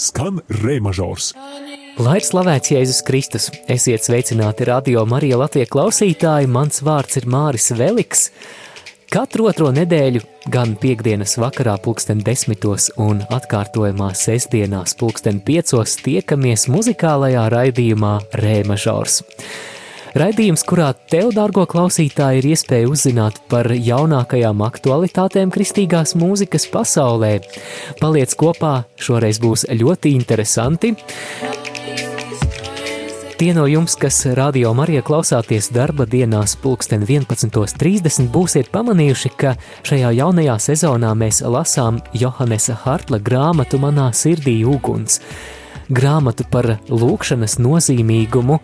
skan rēmažors. Lai ir slavēts Jēzus Kristus, esiet sveicināti radio Marija Latvijas klausītāji, mans vārds ir Māris Veliks. Katru otro nedēļu, gan piekdienas vakarā, pulksten desmitos un atkārtojumā sestdienās, pulksten piecos, tiekamies muzikālajā raidījumā Rēmažors. Raidījums, kurā tev, dārgo klausītāji, ir iespēja uzzināt par jaunākajām aktualitātēm kristīgās mūzikas pasaulē. Paliec kopā, šoreiz būs ļoti interesanti. Tie no jums, kas radio Marija klausāties darba dienās pulksten 11.30, būsiet pamanījuši, ka šajā jaunajā sezonā mēs lasām Johannesa Hartla grāmatu Manā sirdī uguns. Grāmatu par lūkšanas nozīmīgumu,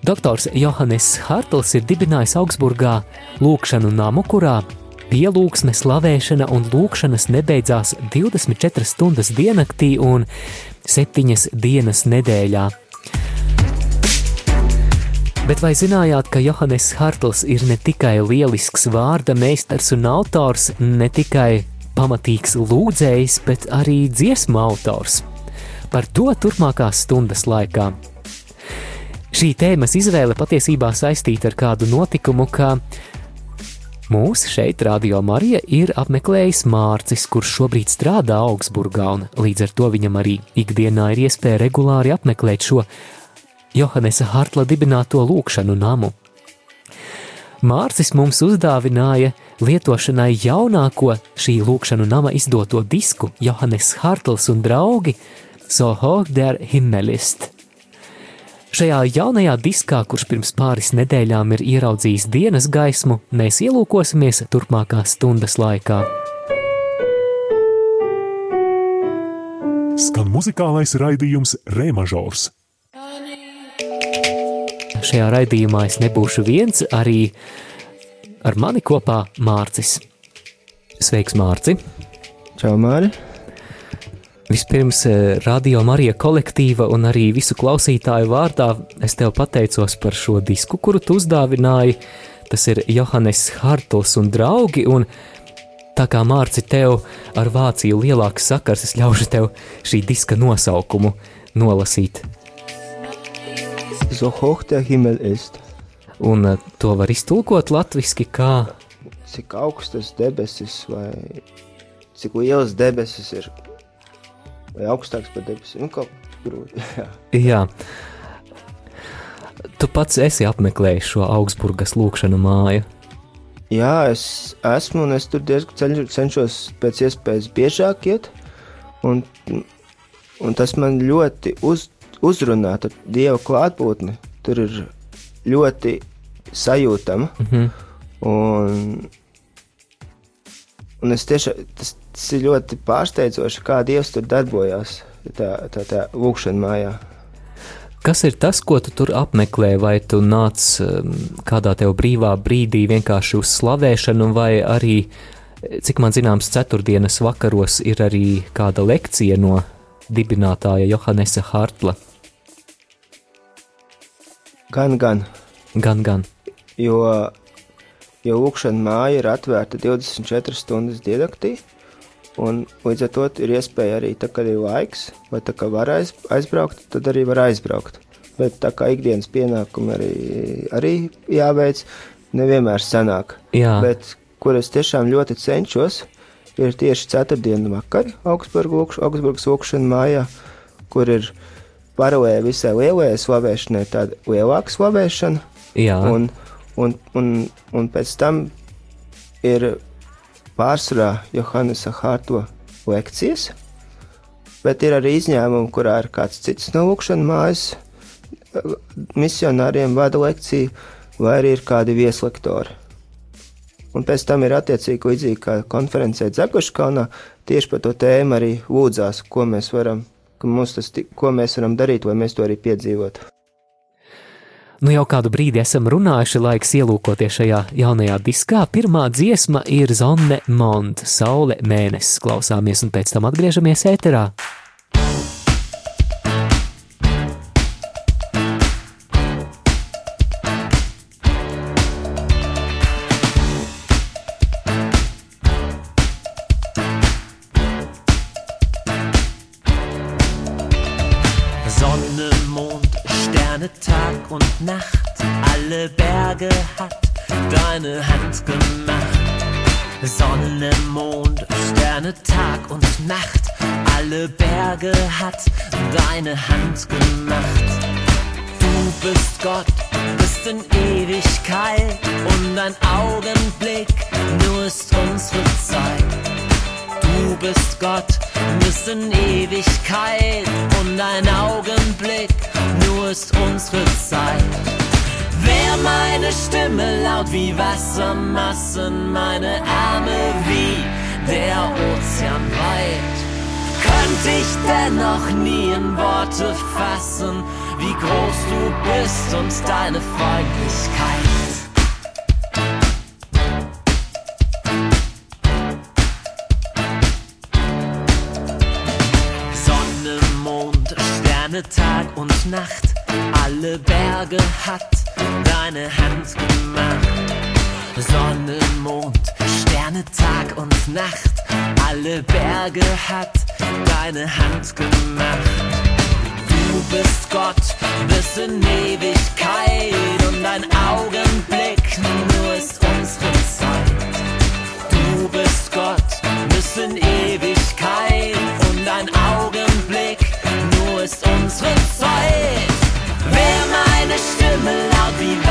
Doktors Johannes Hartls ir dibinājis Augsburgā lūkšanu namu, kurā pielūgsme, slavēšana un lūkšanas nebeidzās 24 stundas diennaktī un 7 dienas nedēļā. Bet vai zinājāt, ka Johannes Hartls ir ne tikai lielisks vārda meistars un autors, ne tikai pamatīgs lūdzējs, bet arī dziesmu autors? Par to turpmākās stundas laikā. Šī tēmas izvēle patiesībā saistīta ar kādu notikumu, ka mūs šeit, Radio Marija, ir apmeklējis Mārcis, kurš šobrīd strādā Augsburgā, un līdz ar to viņam arī ikdienā ir iespēja regulāri apmeklēt šo Johannesa Hartla dibināto lūkšanu namu. Mārcis mums uzdāvināja lietošanai jaunāko šī lūkšanu nama izdoto disku Johannes Hartls un draugi So hoch der Himmelist. Šajā jaunajā diskā, kurš pirms pāris nedēļām ir ieraudzījis dienas gaismu, mēs ielūkosimies turpmākās stundas laikā. Skan muzikālais raidījums Rēmažors. Šajā raidījumā es nebūšu viens, arī ar mani kopā Mārcis. Sveiks, Mārci! Čau, Māri! Vispirms, eh, Radio Marija kolektīva un arī visu klausītāju vārdā es tev pateicos par šo disku, kuru tu uzdāvināji. Tas ir Johannes Hartls un draugi, un tā kā Mārci tev ar Vāciju lielāks sakars, es ļaušu tev šī diska nosaukumu nolasīt. So hoch der Himmel ist. Un eh, to var iztulkot latviski kā Cik augstas debesis vai cik lielas debesis ir vai augstāks par debesīm. Nu, grūti. Jā. Jā. Tu pats esi apmeklējis šo Augsburgas lūkšanu māju. Jā, es esmu un es tur diezgan cenšos pēc iespējas biežāk iet. Un, un tas man ļoti uz, uzrunā ar Dieva klātbūtni. Tur ir ļoti sajūtama. Mm -hmm. un, un es tiešām tas, tas ir ļoti pārsteidzoši, kā Dievs tur darbojās tā, tā, tā lūkšanā mājā. Kas ir tas, ko tu tur apmeklē, vai tu nāc um, kādā tev brīvā brīdī vienkārši uz slavēšanu, vai arī, cik man zināms, ceturtdienas vakaros ir arī kāda lekcija no dibinātāja Johannesa Hartla? Gan, gan. Gan, gan. Jo, jo lūkšana māja ir atvērta 24 stundas diennaktī, Un līdz ar to ir iespēja arī, tā, kad ir laiks, vai tā kā var aiz, aizbraukt, tad arī var aizbraukt. Bet tā kā ikdienas pienākumi arī, arī jāveic, nevienmēr sanāk. Jā. Bet, kur es tiešām ļoti cenšos, ir tieši ceturtdienu vakar Augsburgas lūkšana mājā, kur ir paralēli visai lielajai slavēšanai tāda lielāka slavēšana. Jā. Un, un, un, un pēc tam ir pārsvarā Johannesa Hārto lekcijas, bet ir arī izņēmumi, kurā ir kāds cits no lūkšanas mājas misionāriem vada lekciju, vai arī ir kādi vieslektori. Un pēc tam ir attiecīgi līdzīgi kā konferencē Dzeguškalnā, tieši par to tēmu arī lūdzās, ko mēs varam, tas, ko mēs varam darīt, lai mēs to arī piedzīvotu. Nu jau kādu brīdi esam runājuši, laiks ielūkoties šajā jaunajā diskā. Pirmā dziesma ir Zonne Mont, Saule mēnesis. Klausāmies un pēc tam atgriežamies ēterā. Und Nacht, alle Berge hat deine Hand gemacht. Sonne, Mond, Sterne, Tag und Nacht, alle Berge hat deine Hand gemacht. Du bist Gott, bist in Ewigkeit und ein Augenblick, nur ist unsere Zeit. Du bist Gott, in Ewigkeit und ein Augenblick, nur ist unsere Zeit. Wär meine Stimme laut wie Wassermassen, meine Arme wie der Ozean weit, könnte ich dennoch nie in Worte fassen, wie groß du bist und deine Freundlichkeit. Sterne, Tag und Nacht, alle Berge hat deine Hand gemacht. Sonne, Mond, Sterne, Tag und Nacht, alle Berge hat deine Hand gemacht. Du bist Gott, bist in Ewigkeit und ein Augenblick, nur ist unsere Zeit. Du bist Gott, bist in Ewigkeit unsere Zeit. Wär meine Stimme laut wie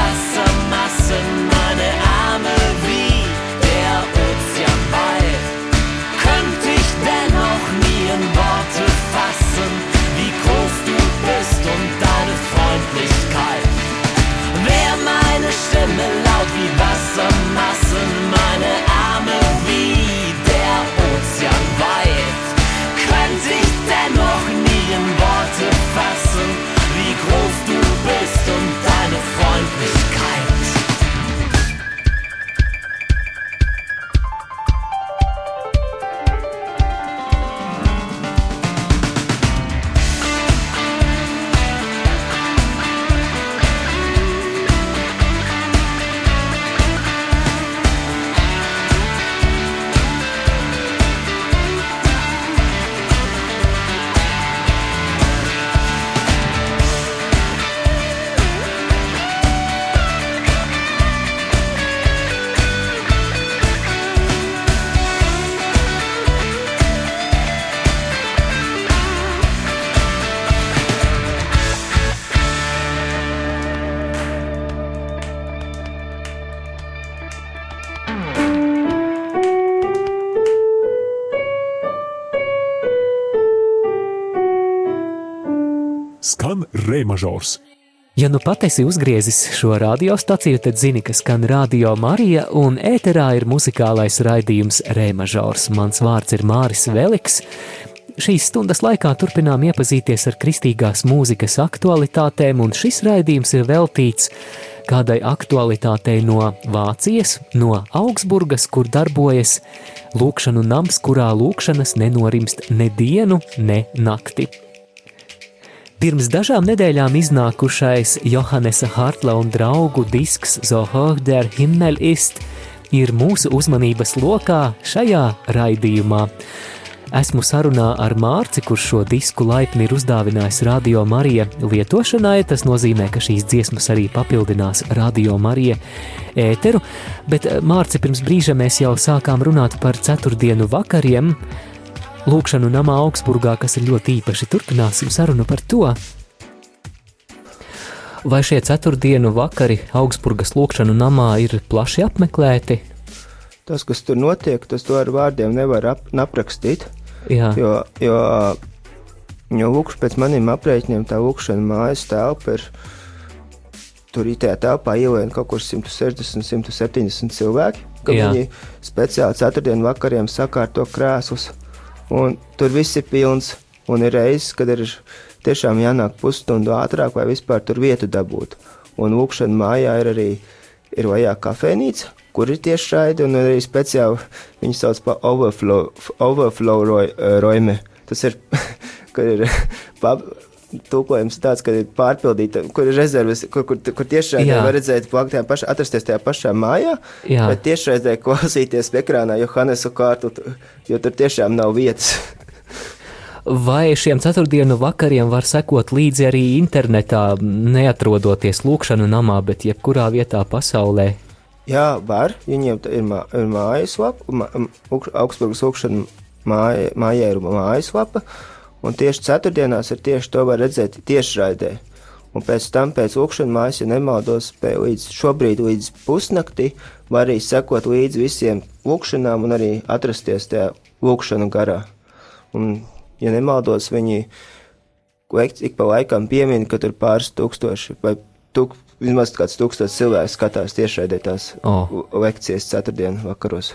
Skan rēmažors. Ja nu pat esi uzgriezis šo radiostaciju, tad zini, ka skan radio Marija un ēterā ir muzikālais raidījums Rēmažors. Mans vārds ir Māris Veliks. Šīs stundas laikā turpinām iepazīties ar kristīgās mūzikas aktualitātēm, un šis raidījums ir veltīts kādai aktualitātei no Vācijas, no Augsburgas, kur darbojas lūkšanu nams, kurā lūkšanas nenorimst ne dienu, ne nakti. Pirms dažām nedēļām iznākušais Johannesa Hartla un draugu disks So hoch der Himmel ist ir mūsu uzmanības lokā šajā raidījumā. Esmu sarunā ar Mārci, kurš šo disku laipni ir uzdāvinājis Radio Marija lietošanai. Tas nozīmē, ka šīs dziesmas arī papildinās Radio Marija ēteru. Bet, Mārci, pirms brīža mēs jau sākām runāt par ceturtdienu vakariem. Lūkšanu namā Augsburgā, kas ir ļoti īpaši. Turpināsim sarunu par to. Vai šie ceturtdienu vakari Augsburgas lūkšanu namā ir plaši apmeklēti? Tas, kas tur notiek, tas to ar vārdiem nevar ap, aprakstīt. Jā, Jo, jo, jo lūkš, pēc maniem aprēķiniem tā lūkšana mājas telpa ir. Tur ir tajā telpā ielien kaut kur 160, 170 cilvēki. Ka Jā. viņi speciāli ceturtdienu vakariem sakārto krēslus. Un tur viss ir pilns. Un ir reizes, kad ir tiešām jānāk pusstundu ātrāk, lai vispār tur vietu dabūtu. Un lūkšana mājā ir arī ir vajā kafejnīca, kur ir tieši šādi, un arī speciāli viņi sauc par overflow, overflow roj, roime. Tas ir, kad ir pab, tūkojums tāds, ka ir pārpildīta, kur ir rezerves, kur, kur, kur tiešraidē var redzēt, plak- tajā pašā, atrasties tajā pašā mājā, Jā. bet tiešraidē klausīties ekrānā Johannesu kārtu, jo tur tiešām nav vietas. Vai šiem ceturtdienu vakariem var sekot līdzi arī internetā, neatrodoties lūkšanu namā, bet jebkurā vietā pasaulē? Jā, var. Viņiem ir, mā, ir mājaslapa, mā, Augsburgas lūkšana māja, mājā ir mājaslapa, un tieši ceturtdienās ir tieši to var redzēt tiešraidē. Un pēc tam, pēc lūkšanas mājas, ja nemaldos, līdz šobrīd līdz pusnaktī var arī sekot līdzi visiem lūkšanām un arī atrasties tajā lūkšanu garā. Un, ja nemaldos, viņi ik pa laikam piemin, ka tur pāris tūkstoši vai tuk, vismaz kāds tūkstots cilvēks skatās tiešraidē tās Oh. lekcijas ceturtdienu vakaros.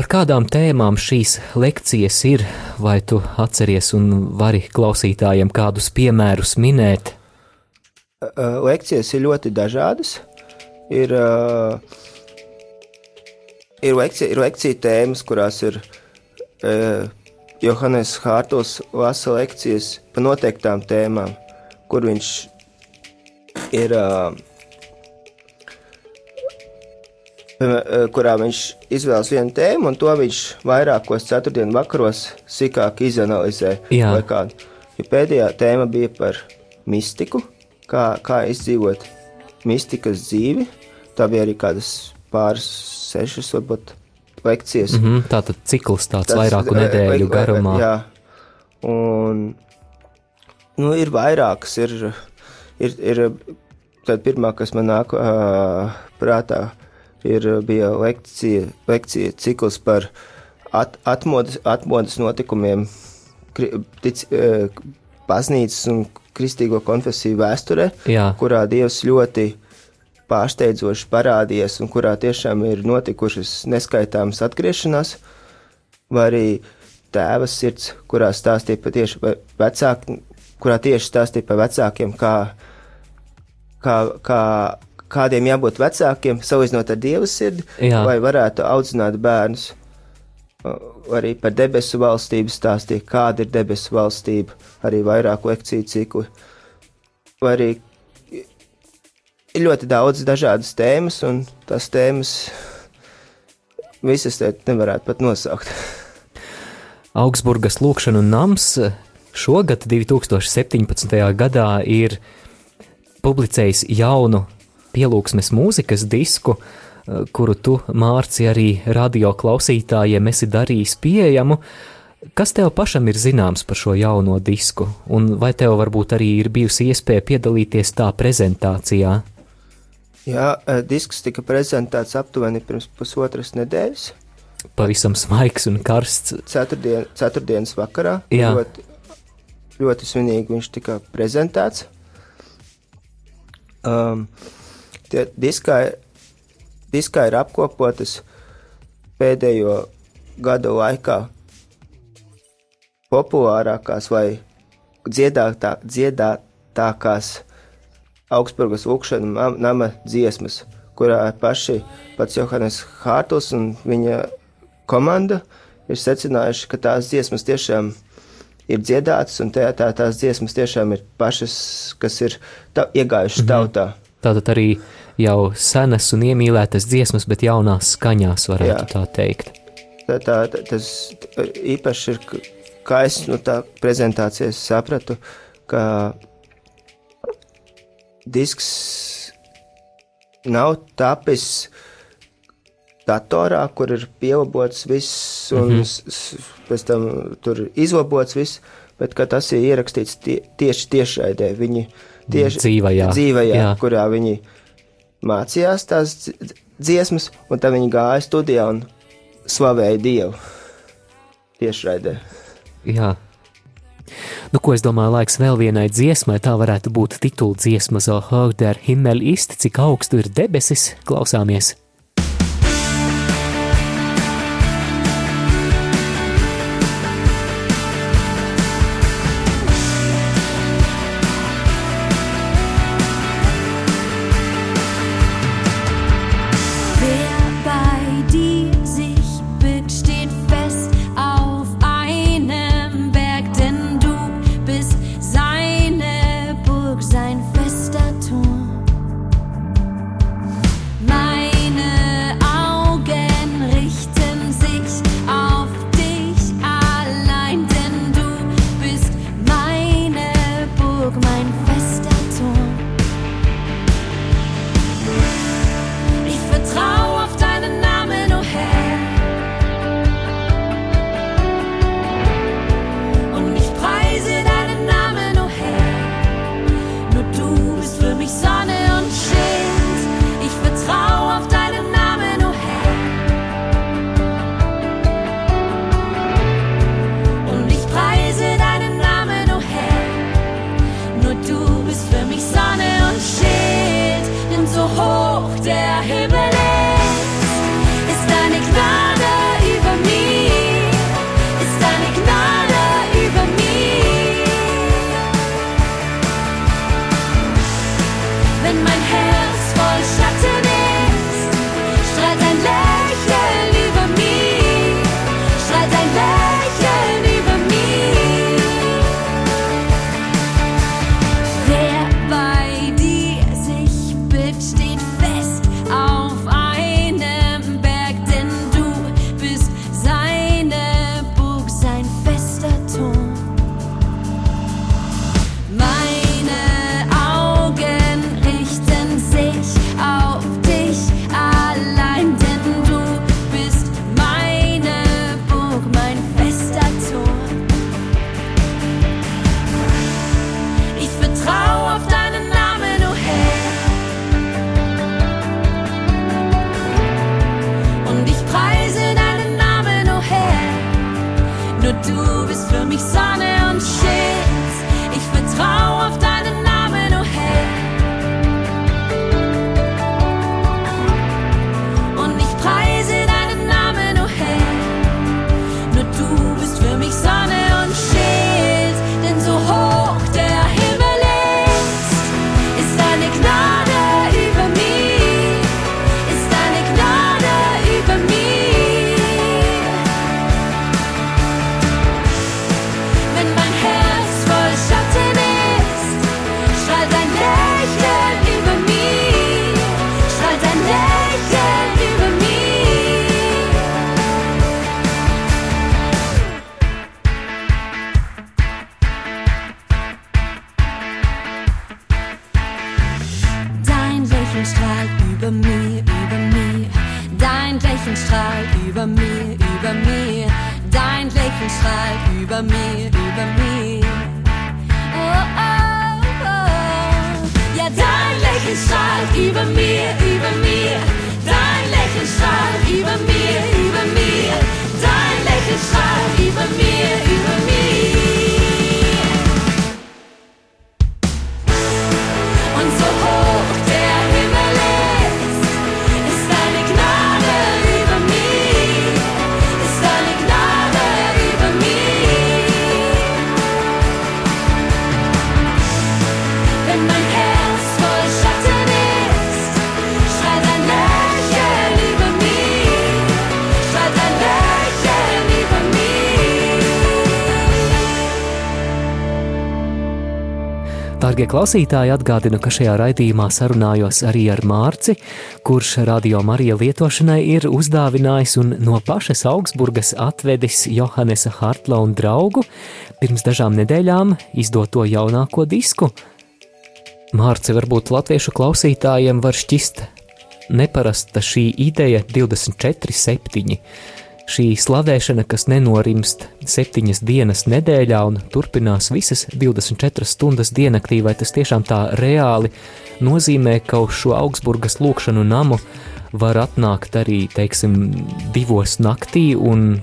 Par kādām tēmām šīs lekcijas ir, vai tu atceries un vari klausītājiem kādus piemērus minēt? Lekcijas ir ļoti dažādas. Ir, ir, lekcija, ir lekcija tēmas, kurās ir Johannes Hārtos lasa lekcijas par noteiktām tēmām, kur viņš ir. Uh, kurā viņš izvēlas vienu tēmu, un to viņš vairākos ceturtdienu vakaros sīkāk izanalizē. Jā. Ja pēdējā tēma bija par mistiku, kā, kā izdzīvot mistikas dzīvi. Tā bija arī kādas pāris, sešas, varbūt lekcijas. Mm -hmm, tā tad cikls tāds Tas- vairāku vai- nedēļu vai- garumā. Jā, un nu, ir vairākas. Ir, ir, ir tad pirmā, kas man nāk uh, prātā, ir, bija lekcija, lekcija cikls par at, atmodas, atmodas notikumiem, tic, uh, baznīcas un kristīgo konfesiju vēsturē, Jā. kurā Dievs ļoti pārsteidzoši parādījies un kurā tiešām ir notikušas neskaitāmas atgriešanās, vai arī tēva sirds, kurā stāstīja par tieši vai vecāki, kurā tieši stāstīja par vecākiem, kā, kā, kā, kādiem jābūt vecākiem, salīdzinot ar Dieva sirdi, Jā. lai varētu audzināt bērnus. Arī par debesu valstību stāstīja, kāda ir debesu valstība, arī vairāku lekciju ciklu. Arī ir ļoti daudz dažādas tēmas, un tās tēmas visas te nevarētu pat nosaukt. Augsburgas lūkšanu nams šogad, 2017. gadā, ir publicējis jaunu pielūgsmes mūzikas disku, eh, kuru tu, Mārci, arī radio klausītājiem esi darījis pieejamu. Kas tev pašam ir zināms par šo jauno disku, un vai tev varbūt arī ir bijusi iespēja piedalīties tā prezentācijā? Jā, eh, disks tika prezentēts aptuveni pirms pusotras nedēļas, Pavisam svaigs un karsts. ceturtdien, ceturtdienas vakarā. Jā. Ļoti, ļoti svinīgi viņš tika prezentēts. Um, tie diskā, diskā ir apkopotas pēdējo gadu laikā populārākās vai dziedātā, dziedātākās Augsburgas lūkšana nam- nama dziesmas, kurā paši pats Johannes Hārtls un viņa komanda ir secinājuši, ka tās dziesmas tiešām ir dziedātas, un tā, tā, tās dziesmas tiešām ir pašas, kas ir ta, iegājušas Mhm. tautā. Tātad arī jau senas un iemīlētas dziesmas, bet jaunās skaņās, varētu Jā. tā teikt. Tā, tā, tas īpaši ir, kā es no tā prezentācijas sapratu, ka disks nav tapis datorā, kur ir pielabots viss un mm -hmm. pēc tam tur ir izlabots viss, bet tas ir ierakstīts tie, tieši tiešraidē. Viņi tieši Dzīvajā, dzīvajā jā. kurā viņi mācījās tās dzi- dziesmas, un tad viņi gāja studijā un slavēja Dievu tiešraidē. Jā. Nu, ko es domāju, laiks vēl vienai dziesmai, tā varētu būt titula dziesma Hoch der Himmel ist, cik augstu ir debesis, klausāmies. Dārgie klausītāji, atgādinu, ka šajā raidījumā sarunājos arī ar Mārci, kurš radio Marija lietošanai ir uzdāvinājis un no pašas Augsburgas atvedis Johannesa Hartla un draugu pirms dažām nedēļām izdoto jaunāko disku. Mārci varbūt latviešu klausītājiem var šķist neparasta šī ideja 24-7. Šī slavēšana, kas nenorimst septiņas dienas nedēļā un turpinās visas 24 stundas diennaktī, vai tas tiešām tā reāli nozīmē, ka uz šo Augsburgas lūkšanu namu var atnākt arī, teiksim, divos naktī un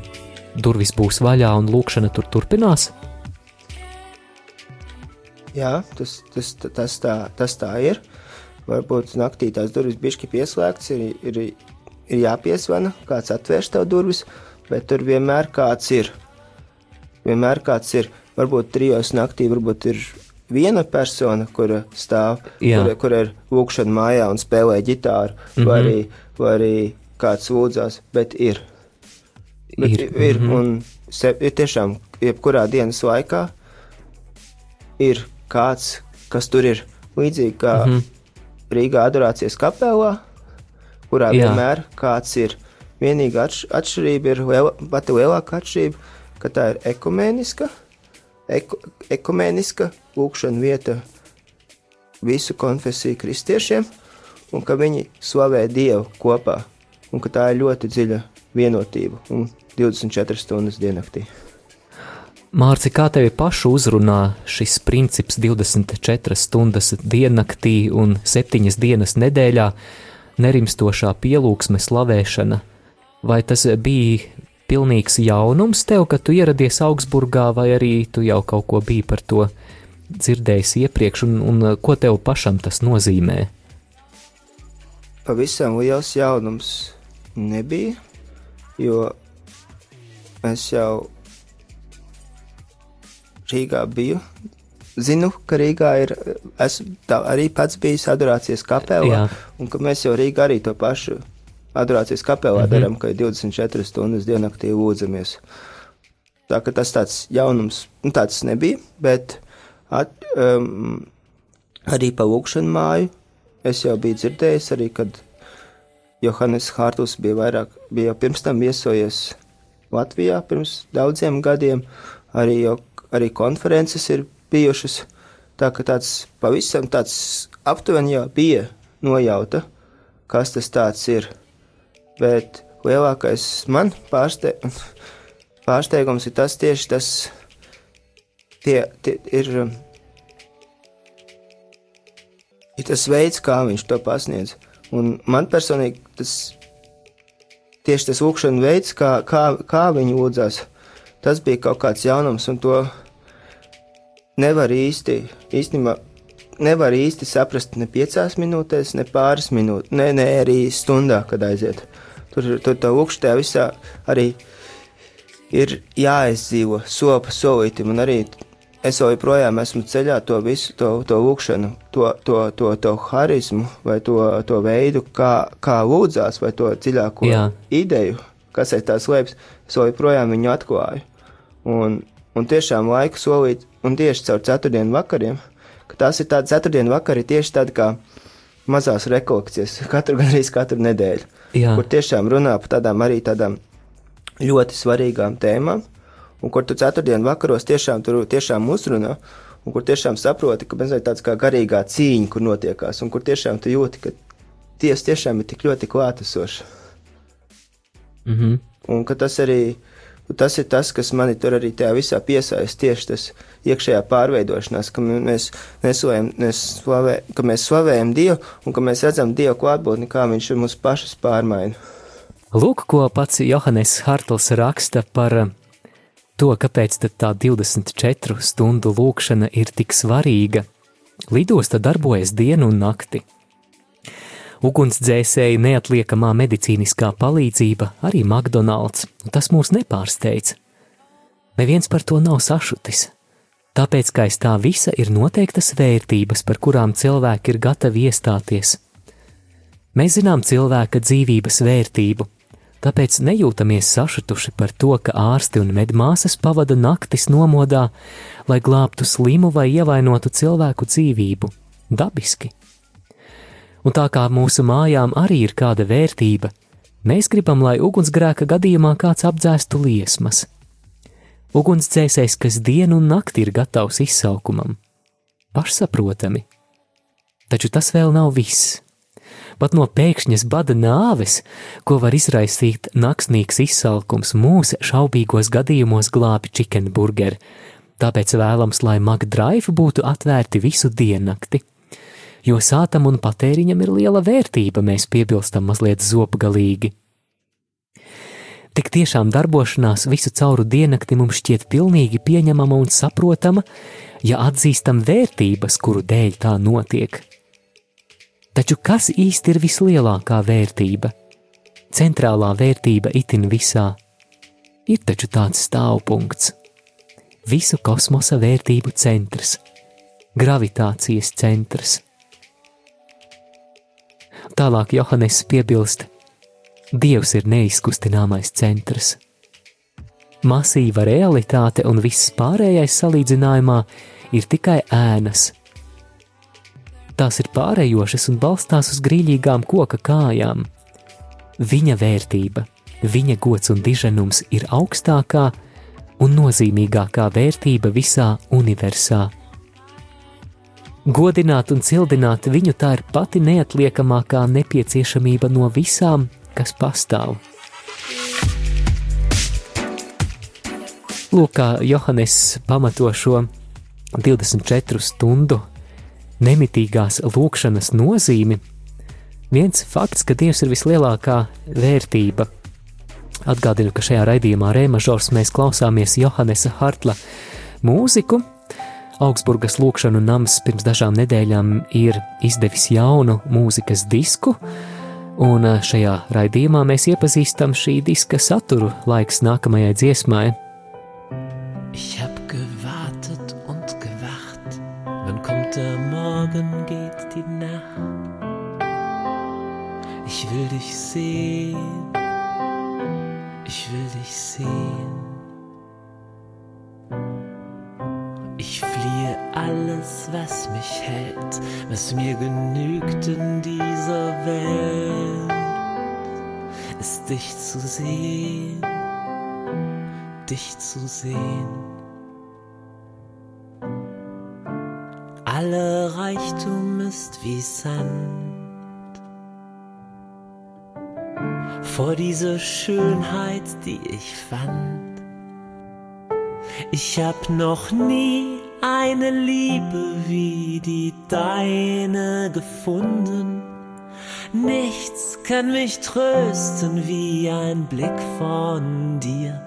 durvis būs vaļā un lūkšana tur turpinās? Jā, tas, tas, tas, tā, tas tā ir. Varbūt naktī tās durvis bišķi pieslēgts, ir, ir, ir jāpiesvana, kāds atvērš tev durvis, bet tur vienmēr kāds ir. Vienmēr kāds ir. Varbūt trijos naktī varbūt ir viena persona, kura stāv, Jā. kur, kur ir lūkšana mājā un spēlē ģitāru, mm -hmm. vai, arī, vai arī kāds lūdzās, bet ir. Bet ir, ir, mm -hmm. un se, ir tiešām, jebkurā dienas laikā ir kāds, kas tur ir līdzīgi kā mm -hmm. Rīgā adorācijas kapelā, kurā Jā. Vienmēr kāds ir. Vienīgā atš atšķirība ir liela, pati lielākā atšķirība, ka tā ir ekumēniska, eko, ekumēniska lūkšana vieta visu konfesiju kristiešiem, un ka viņi slavē Dievu kopā, un ka tā ir ļoti dziļa vienotība un 24 stundas diennaktī. Mārci, kā tevi pašu uzrunā šis princips 24 stundas diennaktī un 7 dienas nedēļā, nerimstošā pielūgsme slavēšana? Vai tas bija pilnīgs jaunums tev, kad tu ieradies Augsburgā, vai arī tu jau kaut ko biji par to dzirdējis iepriekš, un, un ko tev pašam tas nozīmē? pavisam liels jaunums nebija, jo es jau Rīgā biju. Zinu, ka Rīgā ir esmu arī pats bijis adorācijas kapelā, un ka mēs jau Rīgā arī to pašu adorācijas kapelā mm -hmm. darām, ka ir 24 stundas diennaktī lūdzamies. Tā ka tas tāds jaunums, nu tāds nebija, bet at, um, arī pa lūkšanu māju es jau biju dzirdējis, arī kad Johannes Hārtus bija vairāk, bija jau pirms tam viesojies Latvijā pirms daudziem gadiem, arī jau arī konferences ir bijušas. Tā ka tāds pavisam tāds aptuveni jau bija nojauta, kas tas tāds ir. Bet lielākais man pārste, pārsteigums ir tas tieši tas, tie, tie ir, ir tas veids, kā viņš to pasniedz. Un man personīgi tas tieši tas lūkšana veids, kā, kā, kā viņi lūdzās, tas bija kaut kāds jaunums, un to nevar īsti, īstenībā, nevar īsti saprast ne piecās minūtēs, ne pāris minūtēs, ne, ne arī stundā, kad aiziet. Tur, tur tā lūkšanā visā arī ir jāizdzīvo soli pa solītim, un arī es joprojām esmu ceļā to visu, to, to lūkšanu, to, to, to, to harizmu, vai to, to veidu, kā, kā lūdzās, vai to dziļāko Jā. ideju, kas aiz tā slēpjas, es joprojām viņu atklāju. Un, un tiešām laiku solīt, un tieši caur ceturtdienu vakariem, ka tās ir tādas ceturtdienu vakari, tieši tādi kā mazās rekolekcijas, katru gan arī katru nedēļu, Jā. kur tiešām runā par tādām arī tādām ļoti svarīgām tēmām, un kur tu ceturtdienu vakaros tiešām tur tiešām uzrunā, un kur tiešām saproti, ka bezmēr tāds kā garīgā cīņa, kur notiekās, un kur tiešām tu jūti, ka tiesa tiešām ir tik ļoti klātesoša. Mm -hmm. Un ka tas arī tas ir tas, kas mani tur arī tajā visā piesaista, tieši tas iekšējā pārveidošanās, ka mēs, nesojam, mēs, slavē, ka mēs slavējam Dievu un ka mēs redzam Dievu klātbūtni, kā Viņš ir mūsu pašus pārmaina. Lūk, ko pats Johannes Hartls raksta par eh, to, kāpēc tā 24 stundu lūkšana ir tik svarīga. Lidosta darbojas dienu un nakti. Ugunsdzēsēji neatliekamā medicīniskā palīdzība, arī McDonald's, un tas mūs nepārsteidz. Neviens par to nav sašutis. Tāpēc, ka aiz tā visa ir noteiktas vērtības, par kurām cilvēki ir gatavi iestāties. Mēs zinām cilvēka dzīvības vērtību, tāpēc nejūtamies sašutuši par to, ka ārsti un medmāsas pavada naktis nomodā, lai glābtu slimu vai ievainotu cilvēku dzīvību. Dabiski! Un tā kā mūsu mājām arī ir kāda vērtība, mēs gribam, lai ugunsgrēka gadījumā kāds apdzēstu liesmas. Ugunsdzēsējs, kas dienu un nakti ir gatavs izsaukumam, pašsaprotami. Taču tas vēl nav viss. Pat no pēkšņas bada nāves, ko var izraisīt naksnīgs izsalkums, mūsu šaubīgos gadījumos glābi chicken burgeri. Tāpēc vēlams, lai McDrive būtu atvērti visu diennakti jo sātam un patēriņam ir liela vērtība, mēs piebilstam mazliet zopgalīgi. Tik tiešām darbošanās visu cauru diennakti mums šķiet pilnīgi pieņemama un saprotama, ja atzīstam vērtības, kuru dēļ tā notiek. Taču kas īsti ir vislielākā vērtība? Centrālā vērtība itin visā ir taču tāds stāvpunkts, visu kosmosa vērtību centrs, gravitācijas centrs. Tālāk Johannes piebilst, Dievs ir neizkustināmais centrs. Masīva realitāte un viss pārējais salīdzinājumā ir tikai ēnas. Tās ir pārējošas un balstās uz grīļīgām koka kājām. Viņa vērtība, viņa gods un diženums ir augstākā un nozīmīgākā vērtība visā universā. Godināt un cildināt viņu tā ir pati neatliekamākā nepieciešamība no visām, kas pastāv. Lūk, kā Johannes pamato šo 24 stundu nemitīgās lūkšanas nozīmi. Viens fakts, ka Dievs ir vislielākā vērtība. Atgādinu, ka šajā raidījumā Rēmažors mēs klausāmies Johannesa Hartla mūziku, Augsburgas lūkšanu nams pirms dažām nedēļām ir izdevis jaunu mūzikas disku, Un šajā raidījumā mēs iepazīstam šī diska saturu laiks nākamajai dziesmai. Sehen, dich zu sehen. Alle Reichtum ist wie Sand. Vor dieser Schönheit, die ich fand. Ich hab noch nie eine Liebe wie die deine gefunden. Nichts kann mich trösten wie ein Blick von dir.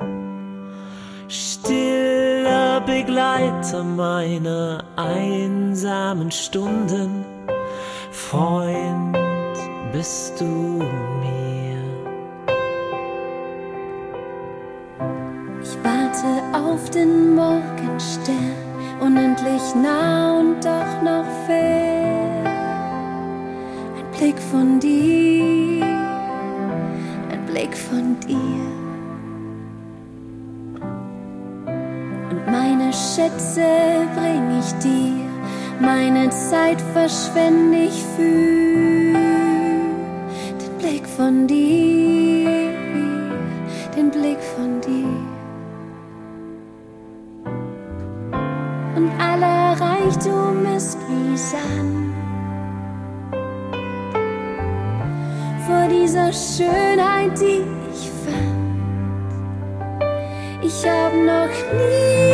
Stiller Begleiter meiner einsamen Stunden. Freund bist du mir. Ich warte auf den Morgenstern, unendlich nah und doch noch fern. Ein Blick von dir, ein Blick von dir. Und meine Schätze bring ich dir, meine Zeit verschwende ich für den Blick von dir, den Blick von dir. und aller Reichtum ist wie Sand. Dieser Schönheit, die ich fand, ich hab noch nie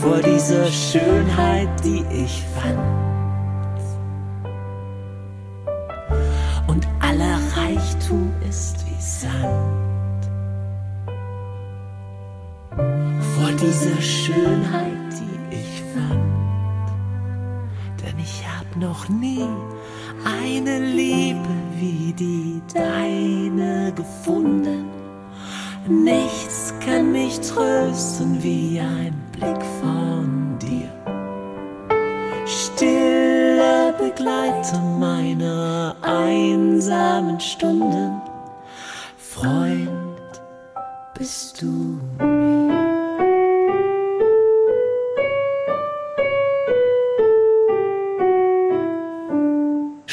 Vor dieser Schönheit, die ich fand. Und aller Reichtum ist wie Sand. Dieser Schönheit, die ich fand. Denn ich hab noch nie eine Liebe wie die deine gefunden. Nichts kann mich trösten wie ein Blick von dir. Stiller Begleiter meiner einsamen Stunden. Freund bist du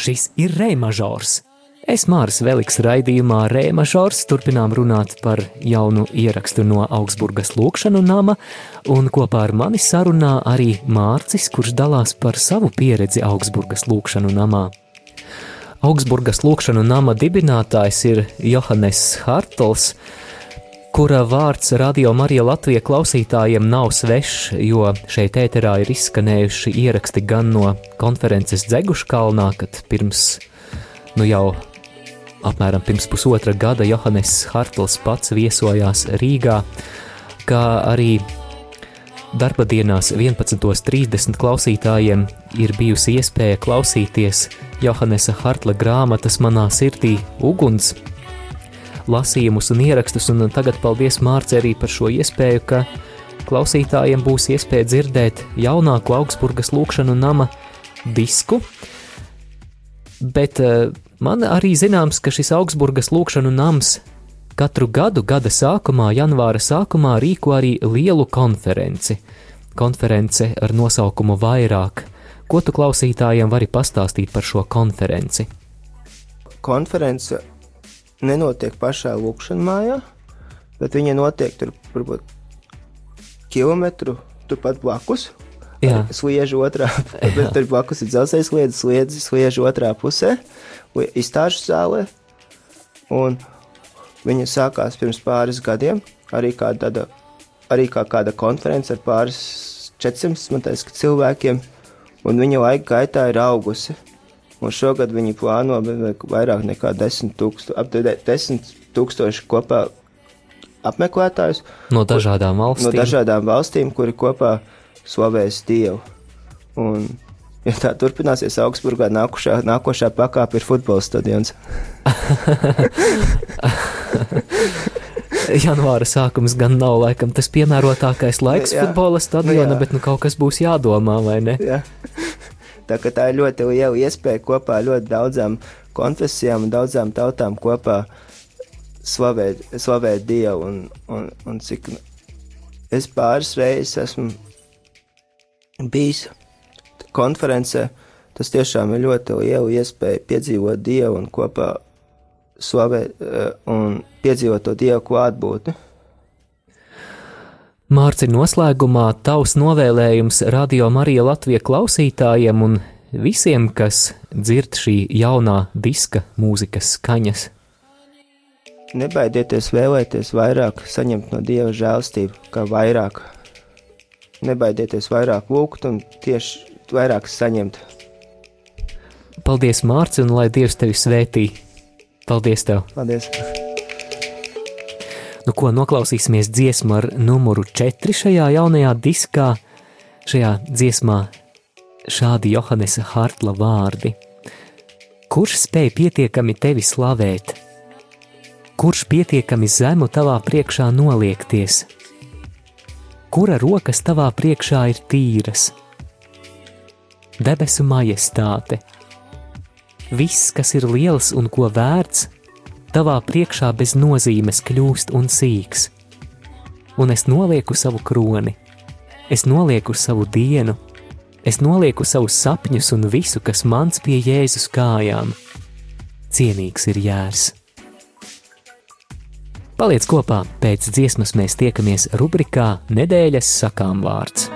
Šis ir rēmažors. Es Mārs Veliks raidījumā Rēmažors turpinām runāt par jaunu ierakstu no Augsburgas lūkšanu nama, un kopā ar mani sarunā arī Mārcis, kurš dalās par savu pieredzi Augsburgas lūkšanu namā. Augsburgas lūkšanu nama dibinātājs ir Johannes Hartls, kura vārds Radio Marija Latvija klausītājiem nav svešs, jo šeit ēterā ir izskanējuši ieraksti gan no konferences Dzeguškalnā, kad pirms, nu jau apmēram pirms pusotra gada Johannes Hartls pats viesojās Rīgā, kā arī darba dienās 11.30 klausītājiem ir bijusi iespēja klausīties Johannesa Hartla grāmatas manā sirdī uguns lasījumus un ierakstus, un tagad paldies Mārce arī par šo iespēju, ka klausītājiem būs iespēja dzirdēt jaunāko Augsburgas lūkšanu nama disku, bet uh, man arī zināms, ka šis Augsburgas lūkšanu nams katru gadu, gada sākumā, janvāra sākumā rīko arī lielu konferenci. Konference ar nosaukumu Vairāk. Ko tu klausītājiem vari pastāstīt par šo konferenci? Konference nenotiek pašā lūkšanā mājā, bet viņa notiek tur varbūt kilometru turpat blakus. Sliežu otrā, bet tur blakus ir dzelzceļa sliedas, sliedas sliežu otrā pusē, izstāžu zālē. Un viņa sākās pirms pāris gadiem, arī kā tāda, arī kā kāda konference ar pāris 400 teiks, cilvēkiem, un viņa laika gaitā ir augusi. Un šogad viņi plāno vairāk nekā 10 tūkstoši, ap 10 tūkstoši kopā apmeklētājus. No dažādām valstīm. No dažādām valstīm, kuri kopā slavēs Dievu. Un, ja tā turpināsies Augsburgā, nākušā, nākošā pakāpe ir futbola stadions. Janvāra sākums gan nav laikam tas piemērotākais laiks jā, futbola stadionā, nu bet nu kaut kas būs jādomā, vai ne? Jā. Tā, tā ir ļoti liela iespēja kopā ļoti daudzām konfesijām un daudzām tautām kopā slavēt, slavēt Dievu. Un, un, un cik es pāris reizes esmu bijis konferencē, tas tiešām ir ļoti liela iespēja piedzīvot Dievu un kopā slavēt eh, un piedzīvot to Dievu klātbūtni. Mārci noslēgumā tavs novēlējums Radio Marija Latvija klausītājiem un visiem, kas dzird šī jaunā diska mūzikas skaņas. Nebaidieties vēlēties vairāk, saņemt no Dieva žēlstību, kā vairāk. Nebaidieties vairāk lūgt un tieši vairāk saņemt. Paldies, Mārcis, un lai Dievs tevi svētī. Paldies tev! Paldies! Nu, ko noklausīsimies dziesmu ar numuru 4 šajā jaunajā diskā. Šajā dziesmā šādi Johannesa Hartla vārdi: Kurš spēj pietiekami tevi slavēt? Kurš pietiekami zemu tavā priekšā noliekties? Kura rokas tavā priekšā ir tīras? Debesu majestāte, viss, kas ir liels un ko vērts, tavā priekšā bez nozīmes kļūst un sīks. Un es nolieku savu kroni, es nolieku savu dienu, es nolieku savus sapņus un visu, kas mans pie Jēzus kājām. Cienīgs ir jērs. Paliec kopā, pēc dziesmas mēs tiekamies rubrikā Nedēļas sakām vārds.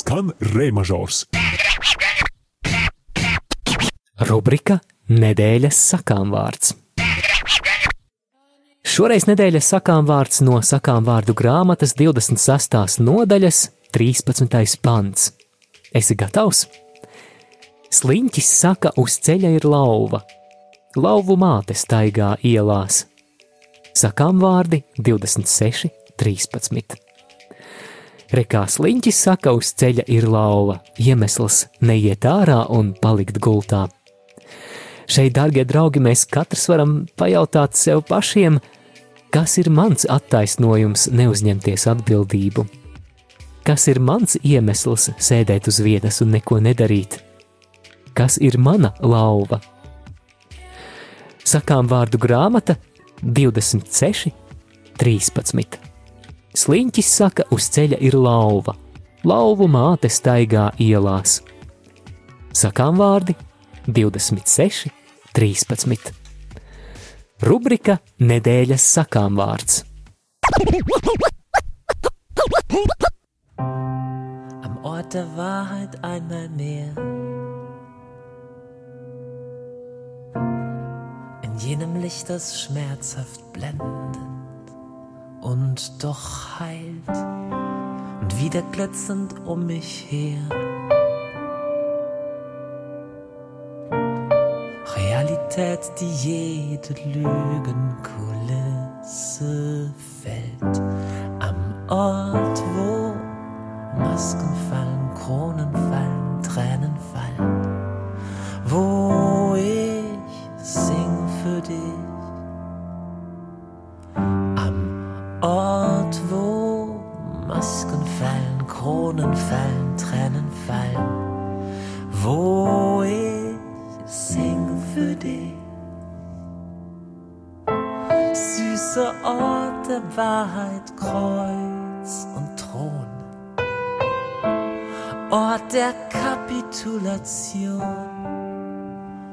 Skan rēmažors. Rubrika Nedēļas sakām vārds. Šoreiz nedēļas sakām vārds no sakām vārdu grāmatas 26. nodaļas 13. pants. Esi gatavs? Sliņķis saka, uz ceļa ir lauva. Lauvu māte staigā ielās. Sakām vārdi 26, 13. Rekā sliņķis saka, uz ceļa ir lauva, iemesls neiet ārā un palikt gultā. Šeit, darbie draugi, mēs katrs varam pajautāt sev pašiem, kas ir mans attaisnojums neuzņemties atbildību. Kas ir mans iemesls sēdēt uz vietas un neko nedarīt? Kas ir mana lauva? Sakām vārdu grāmata 26, 13. Sliņķis saka, uz ceļa ir lauva, lauvu māte staigā ielās. Sakām vārdi 26, 13. Rubrika Nedēļas sakām vārds. Am Ort der Wahrheit einmal mehr. In jenem Licht, das schmerzhaft blendet und doch heilt und wieder glitzernd um mich her. Realität, die jede Lügenkulisse fällt. Am Ort, wo Masken fallen, Kronen fallen, Tränen fallen. Wo Ort, wo Masken fallen, Kronen fallen, Tränen fallen. Wo ich sing für dich. Süßer Ort der Wahrheit, Kreuz und Thron. Ort der Kapitulation,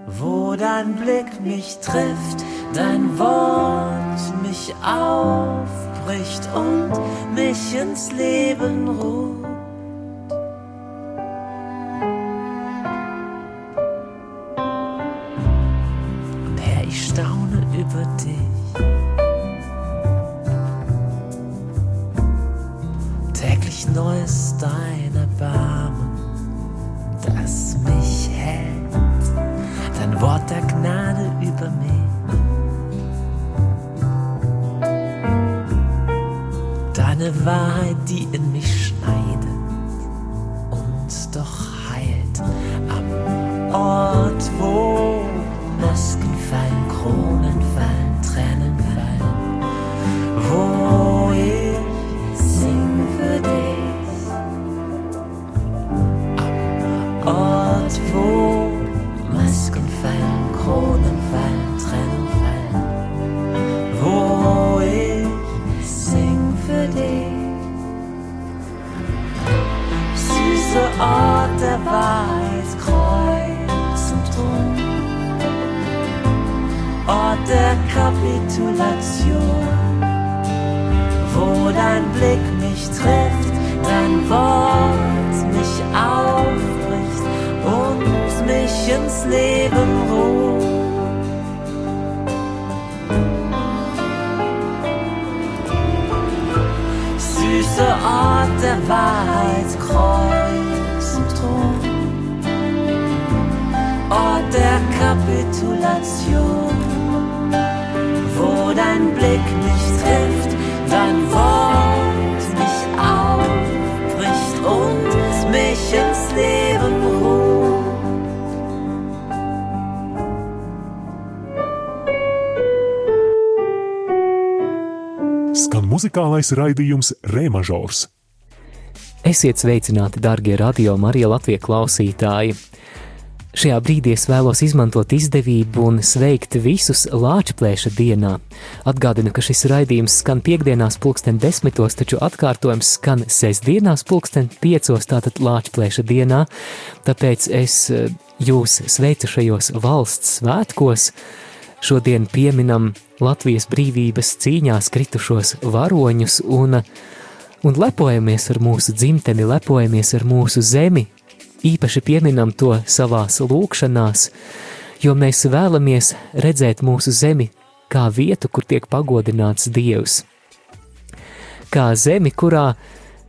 wo dein Blick mich trifft, dein Wort mich aufbricht und mich ins Leben ruft. Dein Wort mich aufbricht und mich ins Leben ruft. Skan muzikālais raidījums Rēmažors. Esiet sveicināti, darbie radio Marija Latvijas klausītāji! Šajā brīdī es vēlos izmantot izdevību un sveikt visus Lāčplēša dienā. Atgādinu, ka šis raidījums skan piekdienās pulksten desmitos, taču atkārtojums skan sestdienās pulksten piecos, tātad Lāčplēša dienā, tāpēc es eh, jūs sveicu šajos valsts svētkos. Šodien pieminam Latvijas brīvības cīņās kritušos varoņus un, un lepojamies ar mūsu dzimteni, lepojamies ar mūsu zemi, īpaši pieminam to savās lūkšanās, jo mēs vēlamies redzēt mūsu zemi kā vietu, kur tiek pagodināts Dievs. Kā zemi, kurā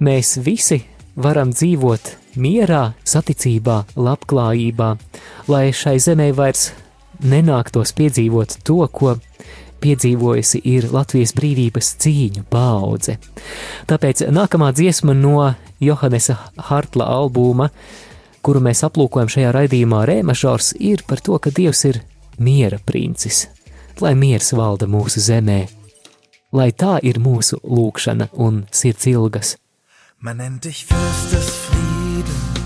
mēs visi varam dzīvot mierā, saticībā, labklājībā, lai šai zemē vairs nenāktos piedzīvot to, ko piedzīvojusi ir Latvijas brīvības cīņu paudze. Tāpēc nākamā dziesma no Johannesa Hartla albuma, kuru mēs aplūkojam šajā raidījumā, Rēmažors, ir par to, ka Dievs ir miera princis, lai miers valda mūsu zemē, lai tā ir mūsu lūkšana un sirds ilgas. Man nennt dich Fürst des Friedens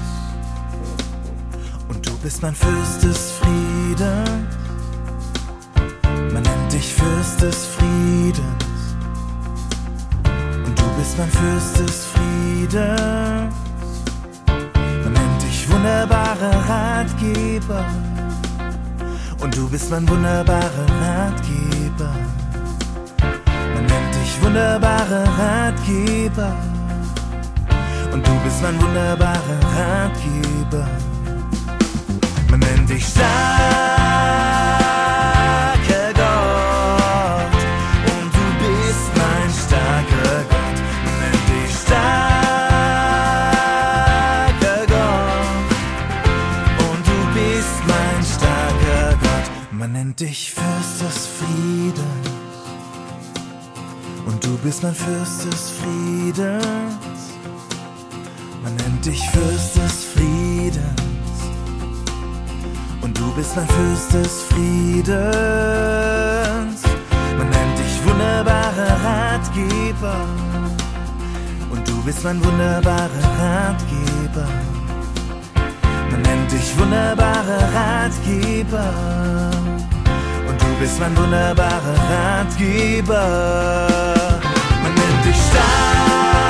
und du bist mein Fürst des Friedens. Man nennt dich Fürst des Friedens und du bist mein Fürst des Friedens. Dich wunderbarer Ratgeber und du bist mein wunderbarer Ratgeber. Man nennt dich wunderbarer Ratgeber und du bist mein wunderbarer Ratgeber. Man nennt dich starker Nennt dich Fürst des Friedens und du bist mein Fürst des Friedens. Man nennt dich Fürst des Friedens und du bist mein Fürst des Friedens. Man nennt dich wunderbarer Ratgeber und du bist mein wunderbarer Ratgeber. Man nennt dich wunderbarer Ratgeber und bist mein wunderbarer Ratgeber. Man nennt dich starker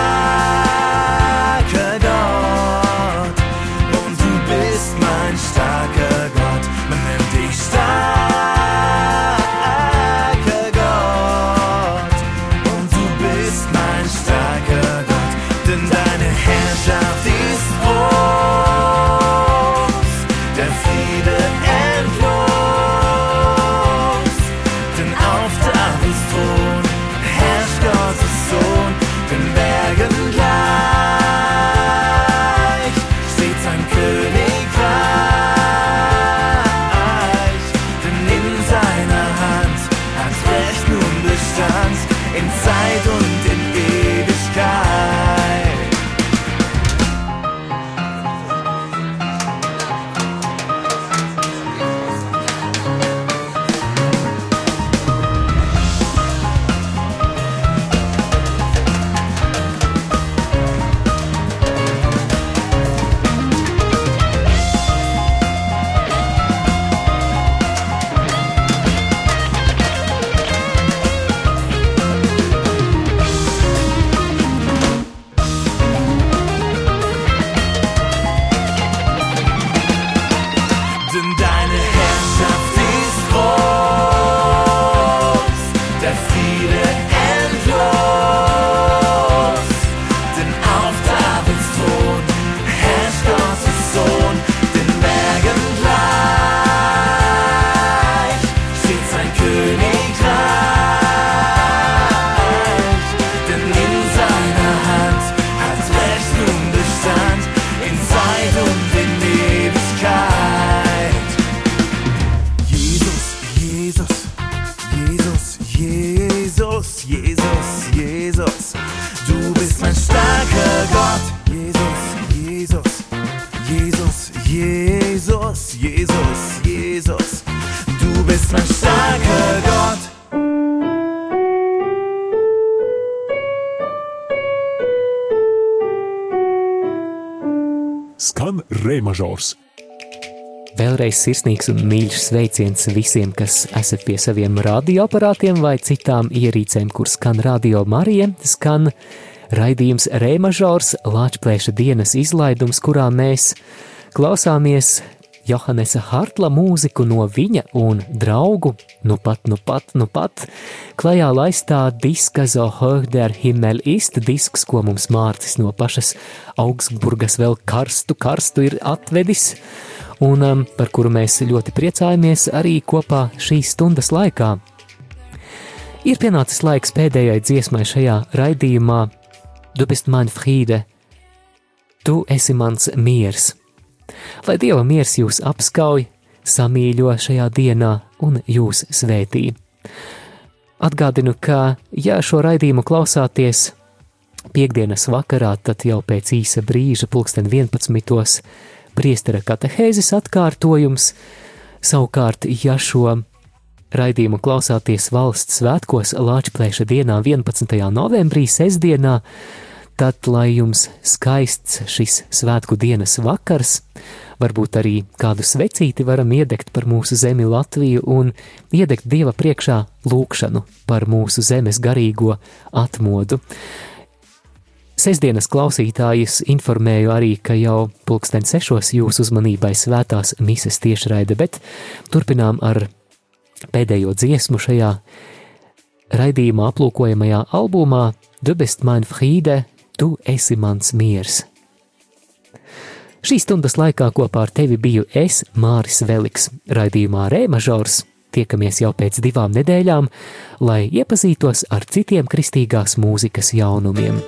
rēmažors. Vēlreiz sirsnīgs un mīļš sveiciens visiem, kas esat pie saviem radioaparātiem vai citām ierīcēm, kur skan radio Marija, skan raidījums Rēmažors, Lāčplēša dienas izlaidums, kurā mēs klausāmies Johannesa Hartla mūziku no viņa un draugu, nu pat, nu pat, nu pat, klajā laistā diska Zo Högder Himmel ist disks, ko mums Mārcis no pašas Augsburgas vēl karstu, karstu ir atvedis, un um, par kuru mēs ļoti priecājamies arī kopā šīs stundas laikā. Ir pienācis laiks pēdējai dziesmai šajā raidījumā Du bist mein Friede, tu esi mans miers. Lai Dieva miers jūs apskauj, samīļo šajā dienā un jūs svētī. Atgādinu, ka, ja šo raidījumu klausāties piekdienas vakarā, tad jau pēc īsa brīža, pulksten 11. priestera katehēzes atkārtojums, savukārt, ja šo raidījumu klausāties valsts svētkos Lāčplēša dienā 11. novembrī, sestdienā, tad lai jums skaists šis svētku dienas vakars, varbūt arī kādu svecīti varam iedegt par mūsu zemi Latviju un iedegt Dieva priekšā lūkšanu par mūsu zemes garīgo atmodu. Sesdienas klausītājus informēju arī, ka jau pulksten sešos jūsu uzmanībai svētās mises tiešraide, bet turpinām ar pēdējo dziesmu šajā raidījumā aplūkojamajā albumā Du bist mein Friede, tu esi mans miers. Šīs stundas laikā kopā ar tevi biju es, Māris Veliks, raidījumā Rēmažors. Tiekamies jau pēc divām nedēļām, lai iepazītos ar citiem kristīgās mūzikas jaunumiem.